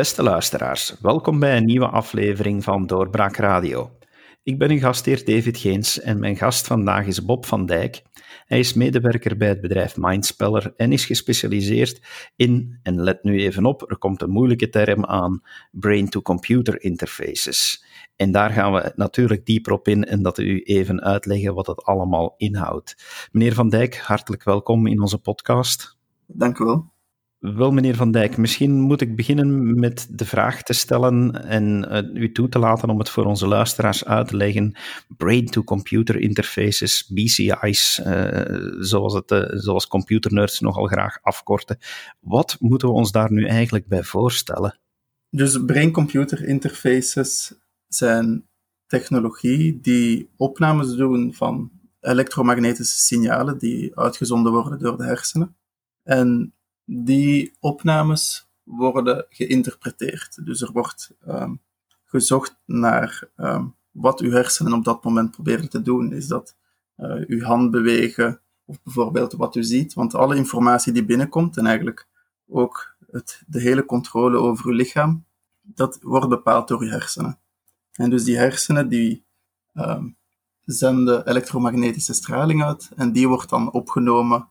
Beste luisteraars, welkom bij een nieuwe aflevering van Doorbraak Radio. Ik ben uw gastheer David Geens en mijn gast vandaag is Bob van Dijk. Hij is medewerker bij het bedrijf Mindspeller en is gespecialiseerd in, en let nu even op, er komt een moeilijke term aan, brain-to-computer interfaces. En daar gaan we natuurlijk dieper op in en dat u even uitleggen wat het allemaal inhoudt. Meneer Van Dijk, hartelijk welkom in onze podcast. Dank u wel. Wel, meneer Van Dijk, misschien moet ik beginnen met de vraag te stellen en uh, u toe te laten om het voor onze luisteraars uit te leggen. Brain-to-computer interfaces, BCI's, uh, zoals, het, uh, zoals computernerds nogal graag afkorten. Wat moeten we ons daar nu eigenlijk bij voorstellen? Dus brain-computer interfaces zijn technologie die opnames doen van elektromagnetische signalen die uitgezonden worden door de hersenen. En die opnames worden geïnterpreteerd. Dus er wordt um, gezocht naar um, wat uw hersenen op dat moment proberen te doen. Is dat uh, uw hand bewegen of bijvoorbeeld wat u ziet? Want alle informatie die binnenkomt en eigenlijk ook het, de hele controle over uw lichaam, dat wordt bepaald door uw hersenen. En dus die hersenen die um, zenden elektromagnetische straling uit en die wordt dan opgenomen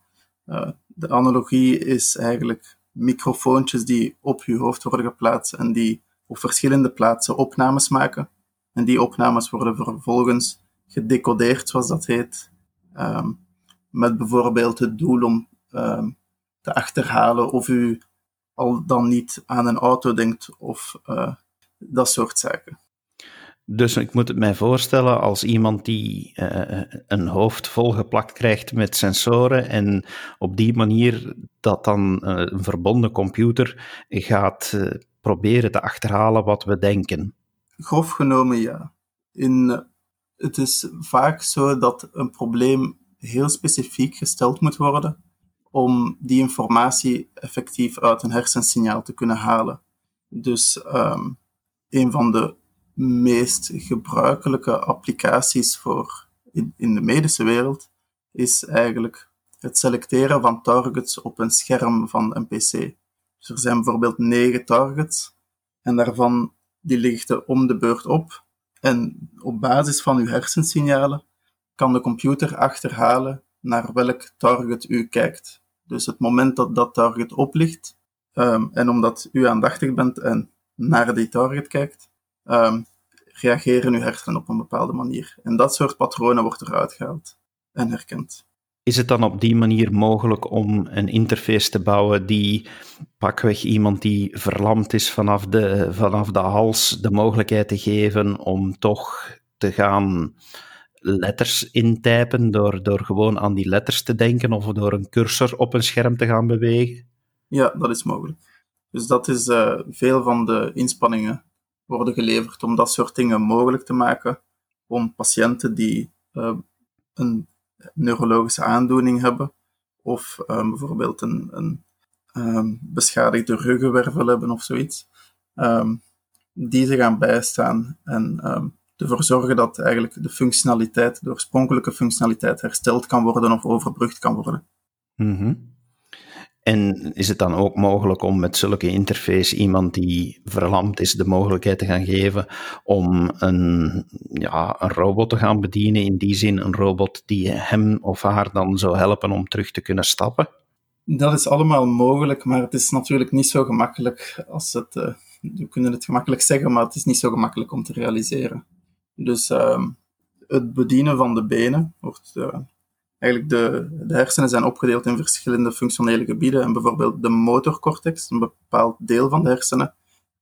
uh, de analogie is eigenlijk microfoontjes die op je hoofd worden geplaatst en die op verschillende plaatsen opnames maken. En die opnames worden vervolgens gedecodeerd, zoals dat heet, um, met bijvoorbeeld het doel om um, te achterhalen of u al dan niet aan een auto denkt of uh, dat soort zaken. Dus ik moet het mij voorstellen als iemand die uh, een hoofd volgeplakt krijgt met sensoren en op die manier dat dan uh, een verbonden computer gaat proberen te achterhalen wat we denken. Grof genomen ja. In, het is vaak zo dat een probleem heel specifiek gesteld moet worden om die informatie effectief uit een hersensignaal te kunnen halen. Dus um, een van de meest gebruikelijke applicaties voor in, de medische wereld is eigenlijk het selecteren van targets op een scherm van een PC. Dus er zijn bijvoorbeeld negen targets en daarvan die liggen om de beurt op. En op basis van uw hersensignalen kan de computer achterhalen naar welk target u kijkt. Dus het moment dat dat target oplicht, um, en omdat u aandachtig bent en naar die target kijkt, um, reageren uw hersenen op een bepaalde manier. En dat soort patronen wordt eruit gehaald en herkend. Is het dan op die manier mogelijk om een interface te bouwen die pakweg iemand die verlamd is vanaf de, vanaf de hals de mogelijkheid te geven om toch te gaan letters intypen door, door gewoon aan die letters te denken of door een cursor op een scherm te gaan bewegen? Ja, dat is mogelijk. Dus dat is uh, veel van de inspanningen worden geleverd om dat soort dingen mogelijk te maken. Om patiënten die uh, een neurologische aandoening hebben, of um, bijvoorbeeld een, een um, beschadigde ruggenwervel hebben of zoiets, um, die ze gaan bijstaan en ervoor zorgen dat eigenlijk de functionaliteit, de oorspronkelijke functionaliteit hersteld kan worden of overbrugd kan worden. -hmm. En is het dan ook mogelijk om met zulke interface iemand die verlamd is de mogelijkheid te gaan geven om een, ja, een robot te gaan bedienen? In die zin een robot die hem of haar dan zou helpen om terug te kunnen stappen? Dat is allemaal mogelijk, maar het is natuurlijk niet zo gemakkelijk als het. Uh, we kunnen het gemakkelijk zeggen, maar het is niet zo gemakkelijk om te realiseren. Dus uh, het bedienen van de benen wordt. Uh, eigenlijk de, de hersenen zijn opgedeeld in verschillende functionele gebieden. En bijvoorbeeld de motorcortex, een bepaald deel van de hersenen,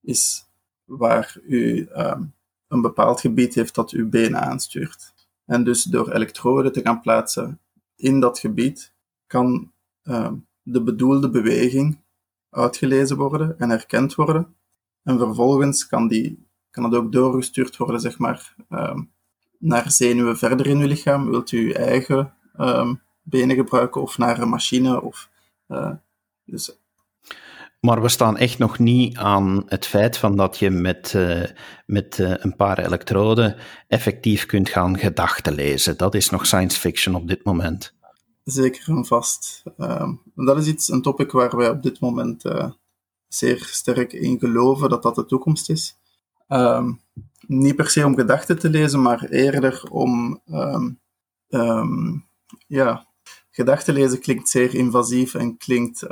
is waar u um, een bepaald gebied heeft dat uw benen aanstuurt. En dus door elektroden te gaan plaatsen in dat gebied, kan um, de bedoelde beweging uitgelezen worden en herkend worden. En vervolgens kan, die, kan het ook doorgestuurd worden, zeg maar, um, naar zenuwen verder in uw lichaam. Wilt u uw eigen um, benen gebruiken of naar een machine. Of, uh, dus. Maar we staan echt nog niet aan het feit van dat je met, uh, met uh, een paar elektroden effectief kunt gaan gedachten lezen. Dat is nog science fiction op dit moment. Zeker en vast. Um, dat is iets, een topic waar wij op dit moment zeer sterk in geloven dat dat de toekomst is. Ehm, niet per se om gedachten te lezen, maar eerder om um, ja, gedachten lezen klinkt zeer invasief en klinkt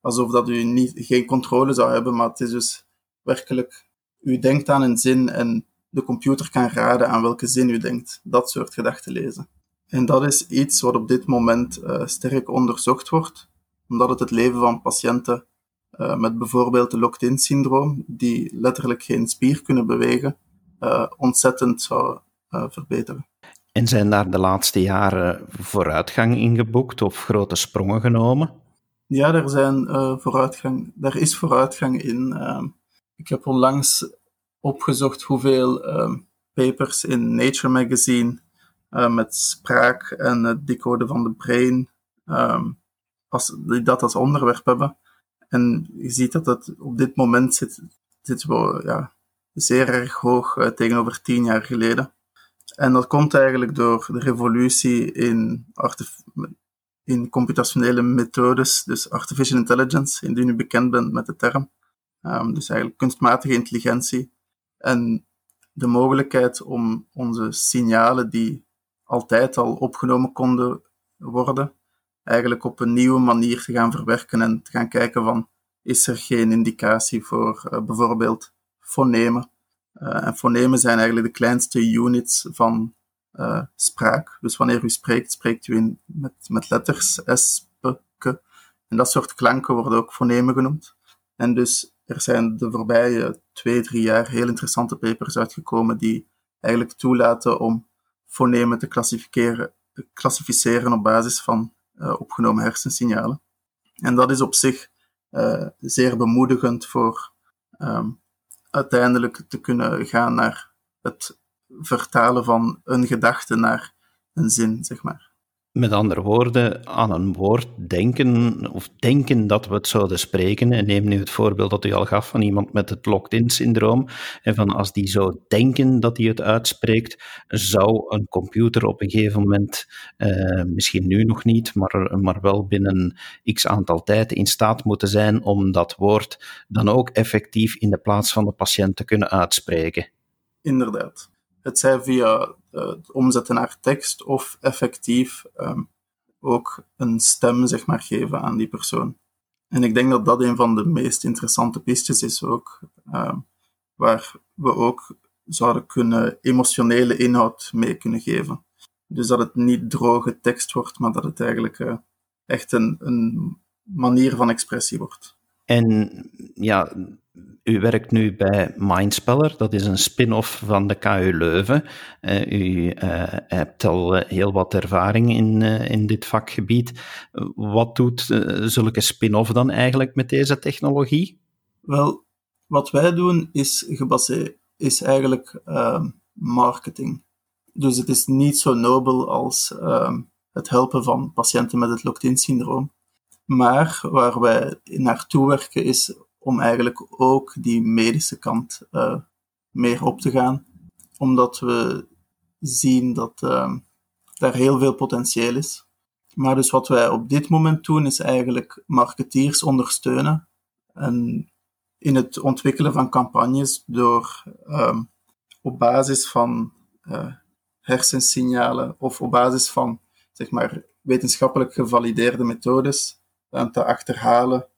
alsof dat u niet, geen controle zou hebben, maar het is dus werkelijk, u denkt aan een zin en de computer kan raden aan welke zin u denkt. Dat soort gedachten lezen. En dat is iets wat op dit moment uh, sterk onderzocht wordt, omdat het het leven van patiënten uh, met bijvoorbeeld de locked-in syndroom, die letterlijk geen spier kunnen bewegen, uh, ontzettend zou verbeteren. En zijn daar de laatste jaren vooruitgang in geboekt of grote sprongen genomen? Ja, er, zijn, vooruitgang, er is vooruitgang in. Ehm, ik heb onlangs opgezocht hoeveel ehm, papers in Nature Magazine uh, met spraak en het decoden van de brain, um, als, die dat als onderwerp hebben. En je ziet dat het op dit moment zit, zit wel, ja, zeer erg hoog uh, tegenover tien jaar geleden. En dat komt eigenlijk door de revolutie in, in computationele methodes, dus artificial intelligence, indien u bekend bent met de term. Um, dus eigenlijk kunstmatige intelligentie. En de mogelijkheid om onze signalen die altijd al opgenomen konden worden, eigenlijk op een nieuwe manier te gaan verwerken en te gaan kijken van, is er geen indicatie voor uh, bijvoorbeeld fonemen? Uh, en fonemen zijn eigenlijk de kleinste units van uh, spraak. Dus wanneer u spreekt, spreekt u in, met, met letters S, P, K. En dat soort klanken worden ook fonemen genoemd. En dus er zijn de voorbije twee, drie jaar heel interessante papers uitgekomen die eigenlijk toelaten om fonemen te klassificeren, op basis van uh, opgenomen hersensignalen. En dat is op zich zeer bemoedigend voor um, uiteindelijk te kunnen gaan naar het vertalen van een gedachte naar een zin, zeg maar. Met andere woorden, aan een woord denken, of denken dat we het zouden spreken. En neem nu het voorbeeld dat u al gaf van iemand met het locked-in-syndroom. En van als die zou denken dat hij het uitspreekt, zou een computer op een gegeven moment, eh, misschien nu nog niet, maar, maar wel binnen x aantal tijd in staat moeten zijn om dat woord dan ook effectief in de plaats van de patiënt te kunnen uitspreken. Inderdaad. Het zij via uh, het omzetten naar tekst of effectief um, ook een stem zeg maar, geven aan die persoon. En ik denk dat dat een van de meest interessante pistes is ook, um, waar we ook zouden kunnen emotionele inhoud mee kunnen geven. Dus dat het niet droge tekst wordt, maar dat het eigenlijk uh, echt een, een manier van expressie wordt. En ja, u werkt nu bij Mindspeller, dat is een spin-off van de KU Leuven. Uh, u uh, hebt al uh, heel wat ervaring in, in dit vakgebied. wat doet zulke spin-off dan eigenlijk met deze technologie? Wel, wat wij doen is gebaseerd, is eigenlijk ehm, marketing. Dus het is niet zo nobel als ehm, het helpen van patiënten met het locked-in syndroom. Maar waar wij naartoe werken is om eigenlijk ook die medische kant uh, meer op te gaan. Omdat we zien dat uh, daar heel veel potentieel is. Maar dus wat wij op dit moment doen, is eigenlijk marketeers ondersteunen. En in het ontwikkelen van campagnes door um, op basis van uh, hersensignalen of op basis van zeg maar, wetenschappelijk gevalideerde methodes te achterhalen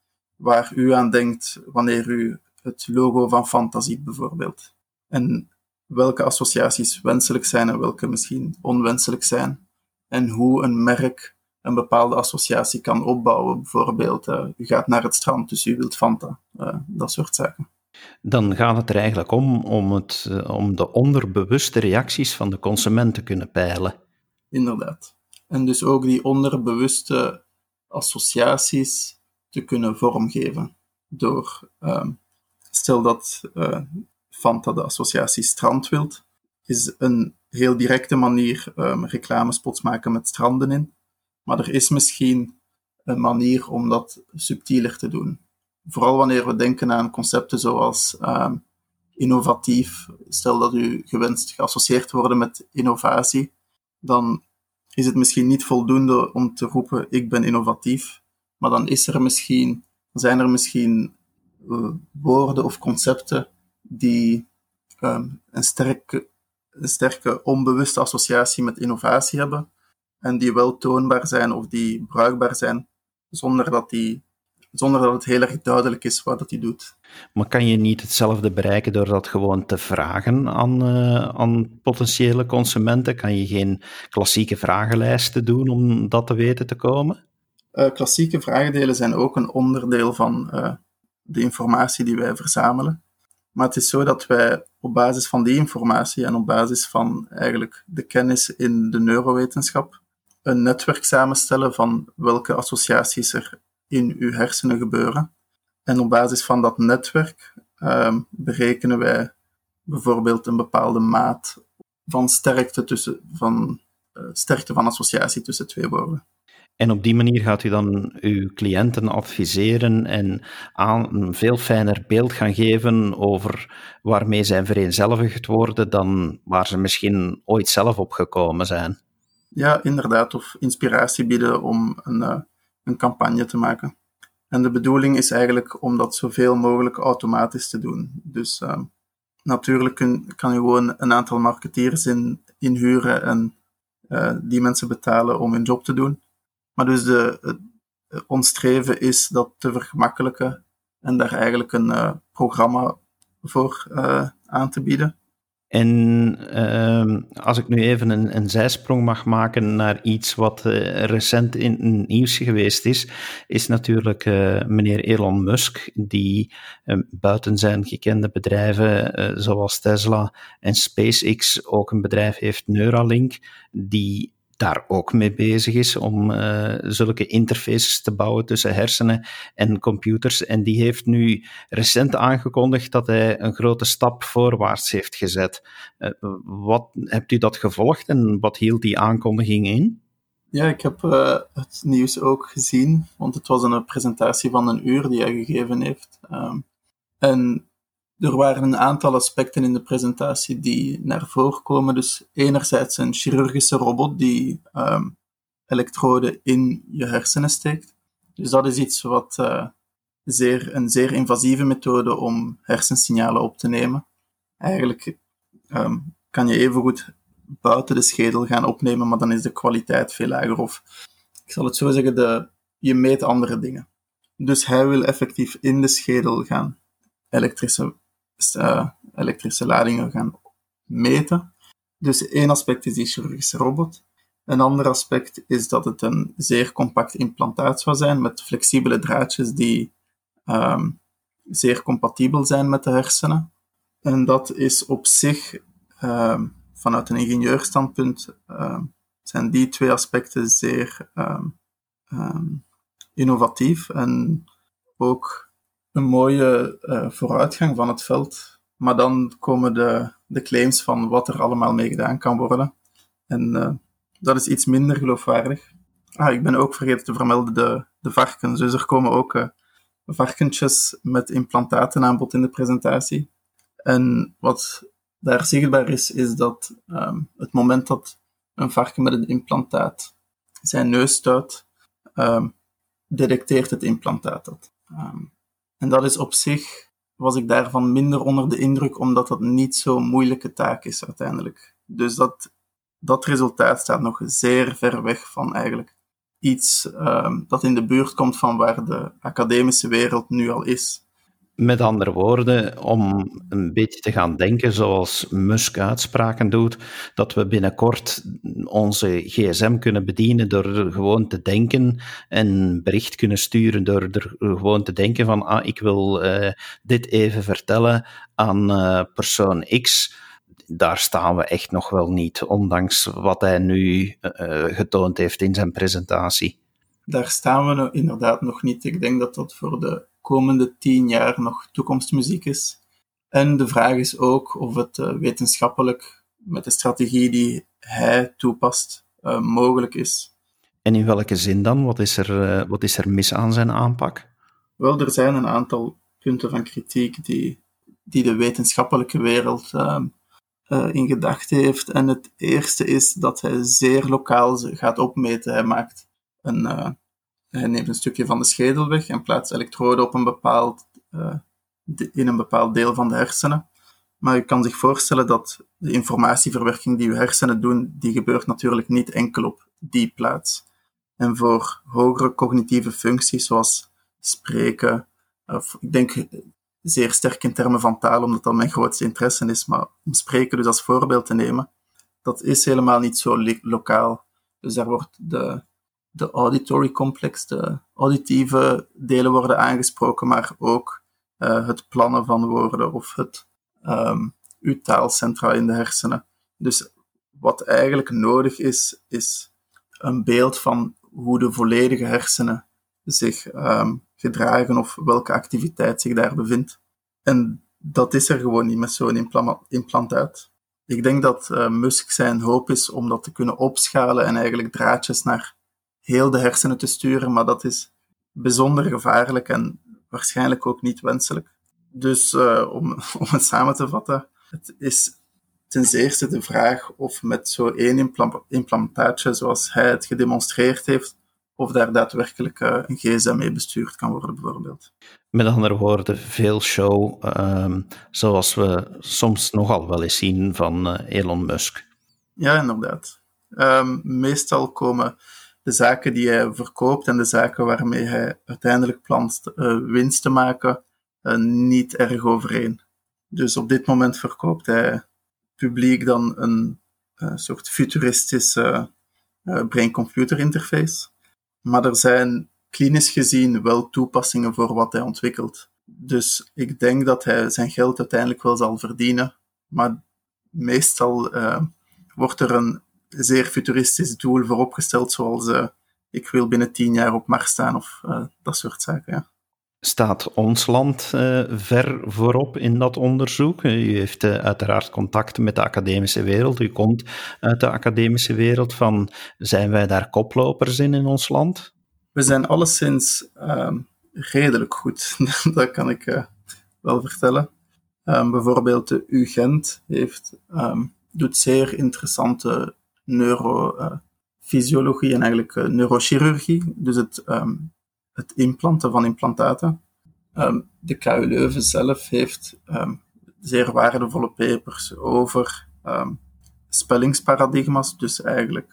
waar u aan denkt wanneer u het logo van Fanta ziet, bijvoorbeeld. En welke associaties wenselijk zijn en welke misschien onwenselijk zijn. En hoe een merk een bepaalde associatie kan opbouwen. Bijvoorbeeld, uh, u gaat naar het strand, dus u wilt Fanta. Uh, dat soort zaken. Dan gaat het er eigenlijk om om, het, uh, om de onderbewuste reacties van de consument te kunnen peilen. Inderdaad. En dus ook die onderbewuste associaties te kunnen vormgeven. Door, um, stel dat uh, Fanta de associatie strand wilt, is een heel directe manier um, reclamespots maken met stranden in. Maar er is misschien een manier om dat subtieler te doen. Vooral wanneer we denken aan concepten zoals um, innovatief. Stel dat u gewenst geassocieerd worden met innovatie, dan is het misschien niet voldoende om te roepen ik ben innovatief, maar dan is er misschien, zijn er misschien woorden of concepten die ehm, een, sterke, een sterke onbewuste associatie met innovatie hebben en die wel toonbaar zijn of die bruikbaar zijn, zonder dat, die, zonder dat het heel erg duidelijk is wat dat hij doet. Maar kan je niet hetzelfde bereiken door dat gewoon te vragen aan, uh, aan potentiële consumenten? Kan je geen klassieke vragenlijsten doen om dat te weten te komen? Uh, klassieke vragendelen zijn ook een onderdeel van uh, de informatie die wij verzamelen. Maar het is zo dat wij op basis van die informatie en op basis van eigenlijk de kennis in de neurowetenschap een netwerk samenstellen van welke associaties er in uw hersenen gebeuren. En op basis van dat netwerk uh, berekenen wij bijvoorbeeld een bepaalde maat van sterkte, tussen, van, uh, sterkte van associatie tussen twee woorden. En op die manier gaat u dan uw cliënten adviseren en aan een veel fijner beeld gaan geven over waarmee zij vereenzelvigd worden dan waar ze misschien ooit zelf op gekomen zijn. Ja, inderdaad. Of inspiratie bieden om een, uh, een campagne te maken. En de bedoeling is eigenlijk om dat zoveel mogelijk automatisch te doen. Dus uh, natuurlijk kun, kan je gewoon een aantal marketeers in, inhuren en uh, die mensen betalen om hun job te doen. Maar dus de, ons streven is dat te vergemakkelijken en daar eigenlijk een uh, programma voor uh, aan te bieden. En uh, als ik nu even een, een, zijsprong mag maken naar iets wat uh, recent in het nieuws geweest is, is natuurlijk meneer Elon Musk, die buiten zijn gekende bedrijven zoals Tesla en SpaceX ook een bedrijf heeft, Neuralink, die daar ook mee bezig is om uh, zulke interfaces te bouwen tussen hersenen en computers. En die heeft nu recent aangekondigd dat hij een grote stap voorwaarts heeft gezet. Uh, wat hebt u dat gevolgd en wat hield die aankondiging in? Ja, ik heb uh, het nieuws ook gezien, want het was een presentatie van een uur die hij gegeven heeft. En er waren een aantal aspecten in de presentatie die naar voren komen. Dus enerzijds een chirurgische robot die um, elektroden in je hersenen steekt. Dus dat is iets wat uh, zeer, een zeer invasieve methode om hersensignalen op te nemen. Eigenlijk um, kan je evengoed buiten de schedel gaan opnemen, maar dan is de kwaliteit veel lager. Of ik zal het zo zeggen, de, je meet andere dingen. Dus hij wil effectief in de schedel gaan elektrische uh, elektrische ladingen gaan meten. Dus één aspect is die chirurgische robot. Een ander aspect is dat het een zeer compact implantaat zou zijn met flexibele draadjes die um, zeer compatibel zijn met de hersenen. En dat is op zich, um, vanuit een ingenieurstandpunt, um, zijn die twee aspecten zeer innovatief en ook een mooie uh, vooruitgang van het veld. Maar dan komen de, de claims van wat er allemaal mee gedaan kan worden. En uh, dat is iets minder geloofwaardig. Ah, ik ben ook vergeten te vermelden de, de varkens. Dus er komen ook uh, varkentjes met implantaten aan bod in de presentatie. En wat daar zichtbaar is, is dat um, het moment dat een varken met een implantaat zijn neus stuit, um, detecteert het implantaat dat. Um, en dat is op zich, was ik daarvan minder onder de indruk, omdat dat niet zo'n moeilijke taak is uiteindelijk. Dus dat, dat resultaat staat nog zeer ver weg van eigenlijk iets um, dat in de buurt komt van waar de academische wereld nu al is. Met andere woorden, om een beetje te gaan denken zoals Musk uitspraken doet, dat we binnenkort onze gsm kunnen bedienen door gewoon te denken en bericht kunnen sturen door er gewoon te denken van ah, ik wil uh, dit even vertellen aan uh, persoon X. Daar staan we echt nog wel niet, ondanks wat hij nu uh, getoond heeft in zijn presentatie. Daar staan we inderdaad nog niet. Ik denk dat dat voor de komende tien jaar nog toekomstmuziek is. En de vraag is ook of het uh, wetenschappelijk met de strategie die hij toepast uh, mogelijk is. En in welke zin dan? Wat is, er, uh, wat is er mis aan zijn aanpak? Wel, er zijn een aantal punten van kritiek die, die de wetenschappelijke wereld in gedachten heeft. En het eerste is dat hij zeer lokaal gaat opmeten. Hij maakt een hij neemt een stukje van de schedel weg en plaatst elektroden op een bepaald uh, in een bepaald deel van de hersenen. Maar je kan zich voorstellen dat de informatieverwerking die je hersenen doen, die gebeurt natuurlijk niet enkel op die plaats. En voor hogere cognitieve functies, zoals spreken, of ik denk zeer sterk in termen van taal, omdat dat mijn grootste interesse is, maar om spreken dus als voorbeeld te nemen, dat is helemaal niet zo lokaal. Dus daar wordt de, de auditory complex, de auditieve delen worden aangesproken, maar ook uh, het plannen van woorden of het um, uw taalcentra in de hersenen. Dus wat eigenlijk nodig is, is een beeld van hoe de volledige hersenen zich um, gedragen of welke activiteit zich daar bevindt. En dat is er gewoon niet met zo'n implantaat. Ik denk dat uh, Musk zijn hoop is om dat te kunnen opschalen en eigenlijk draadjes naar heel de hersenen te sturen, maar dat is bijzonder gevaarlijk en waarschijnlijk ook niet wenselijk. Dus uh, om, om het samen te vatten, het is ten eerste de vraag of met zo'n één implantaatje zoals hij het gedemonstreerd heeft, of daar daadwerkelijk uh, een gsm mee bestuurd kan worden, bijvoorbeeld. Met andere woorden, veel show, um, zoals we soms nogal wel eens zien van uh, Elon Musk. Ja, inderdaad. Um, meestal komen de zaken die hij verkoopt en de zaken waarmee hij uiteindelijk plant uh, winst te maken, niet erg overeen. Dus op dit moment verkoopt hij publiek dan een soort futuristische brain-computer interface. Maar er zijn klinisch gezien wel toepassingen voor wat hij ontwikkelt. Dus ik denk dat hij zijn geld uiteindelijk wel zal verdienen. Maar meestal wordt er een zeer futuristisch doel voor opgesteld, zoals uh, ik wil binnen tien jaar op Mars staan of uh, dat soort zaken. Ja. Staat ons land ver voorop in dat onderzoek? U heeft uiteraard contacten met de academische wereld. U komt uit de academische wereld. Van, zijn wij daar koplopers in in ons land? we zijn alleszins um, redelijk goed. dat kan ik uh, wel vertellen. Um, bijvoorbeeld de UGent heeft, um, doet zeer interessante neurofysiologie en eigenlijk uh, neurochirurgie. Dus het, het implanten van implantaten. de KU Leuven zelf heeft zeer waardevolle papers over spellingsparadigma's. Dus eigenlijk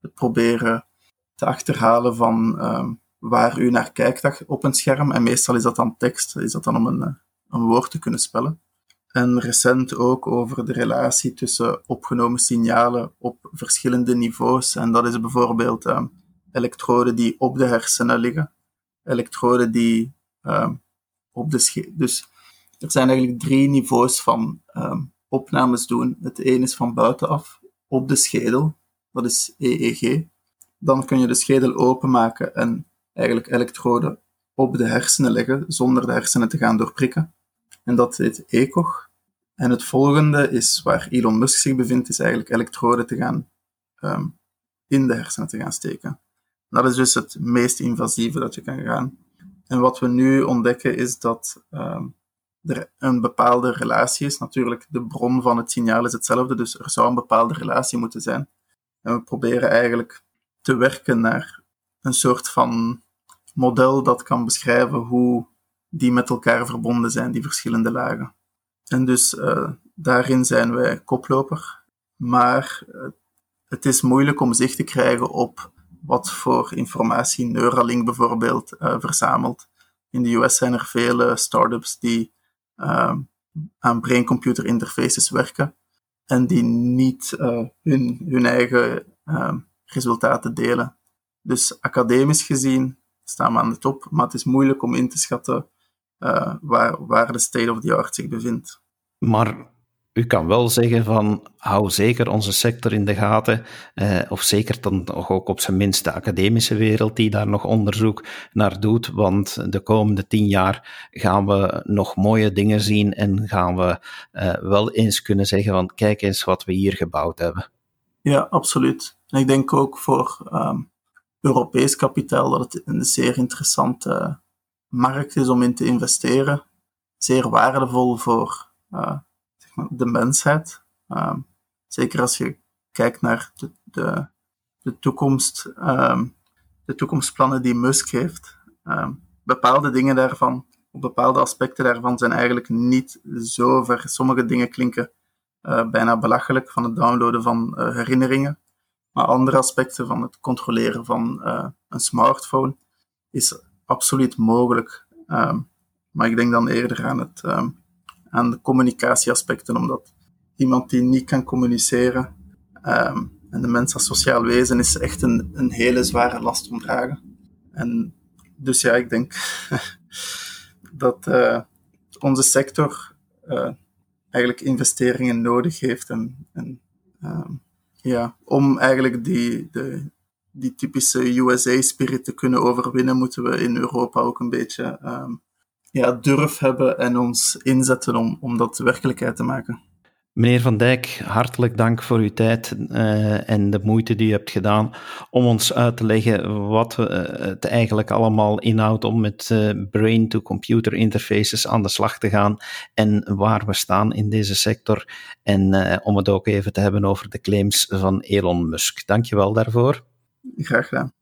het proberen te achterhalen van waar u naar kijkt op een scherm. En meestal is dat dan tekst, is dat dan om een, eh, een woord te kunnen spellen. En recent ook over de relatie tussen opgenomen signalen op verschillende niveaus. En dat is bijvoorbeeld uh, elektroden die op de hersenen liggen, elektroden die uh, op de. Dus er zijn eigenlijk drie niveaus van uh, opnames doen. Het ene is van buitenaf, op de schedel, dat is EEG dan kun je de schedel openmaken en eigenlijk elektroden op de hersenen leggen zonder de hersenen te gaan doorprikken. En dat heet ECOG. En het volgende is waar Elon Musk zich bevindt, is eigenlijk elektroden te gaan um, in de hersenen te gaan steken. Dat is dus het meest invasieve dat je kan gaan. En wat we nu ontdekken is dat um, er een bepaalde relatie is. Natuurlijk, de bron van het signaal is hetzelfde, dus er zou een bepaalde relatie moeten zijn. En we proberen eigenlijk te werken naar een soort van model dat kan beschrijven hoe die met elkaar verbonden zijn, die verschillende lagen. En dus uh, daarin zijn wij koploper. Maar uh, het is moeilijk om zicht te krijgen op wat voor informatie Neuralink bijvoorbeeld uh, verzamelt. In de US zijn er vele startups die aan brain-computer interfaces werken en die niet hun, hun eigen resultaten delen. Dus academisch gezien staan we aan de top, maar het is moeilijk om in te schatten uh, waar, waar de state of the art zich bevindt. Maar u kan wel zeggen van hou zeker onze sector in de gaten, eh, of zeker dan ook op zijn minst de academische wereld die daar nog onderzoek naar doet, want de komende tien jaar gaan we nog mooie dingen zien en gaan we eh, wel eens kunnen zeggen van kijk eens wat we hier gebouwd hebben. Ja, absoluut. En ik denk ook voor um, Europees kapitaal dat het een zeer interessante markt is om in te investeren. Zeer waardevol voor uh, zeg maar de mensheid. Um, zeker als je kijkt naar de, de, de toekomst, um, de toekomstplannen die Musk heeft. bepaalde dingen daarvan op bepaalde aspecten daarvan zijn eigenlijk niet zo ver. Sommige dingen klinken uh, bijna belachelijk van het downloaden van uh, herinneringen. Maar andere aspecten van het controleren van een smartphone is absoluut mogelijk. Um, maar ik denk dan eerder aan, het, um, aan de communicatieaspecten, omdat iemand die niet kan communiceren um, en de mens als sociaal wezen is echt een, een hele zware last om dragen. En dus ja, ik denk dat uh, onze sector uh, eigenlijk investeringen nodig heeft en, en ja, om eigenlijk die, de, die typische USA-spirit te kunnen overwinnen, moeten we in Europa ook een beetje um, ja, durf hebben en ons inzetten om, om dat werkelijkheid te maken. Meneer Van Dijk, hartelijk dank voor uw tijd uh, en de moeite die u hebt gedaan om ons uit te leggen wat uh, het eigenlijk allemaal inhoudt om met uh, brain-to-computer interfaces aan de slag te gaan en waar we staan in deze sector. En om het ook even te hebben over de claims van Elon Musk. Dank je wel daarvoor. Graag gedaan.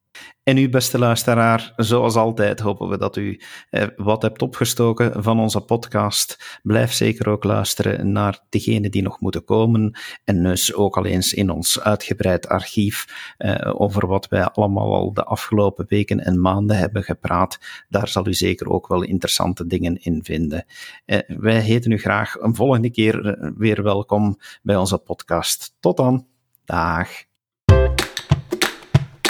En u, beste luisteraar, zoals altijd hopen we dat u eh, wat hebt opgestoken van onze podcast. Blijf zeker ook luisteren naar degenen die nog moeten komen. En dus ook al eens in ons uitgebreid archief eh, over wat wij allemaal al de afgelopen weken en maanden hebben gepraat. Daar zal u zeker ook wel interessante dingen in vinden. Eh, wij heten u graag een volgende keer eh, weer welkom bij onze podcast. Tot dan. Dag.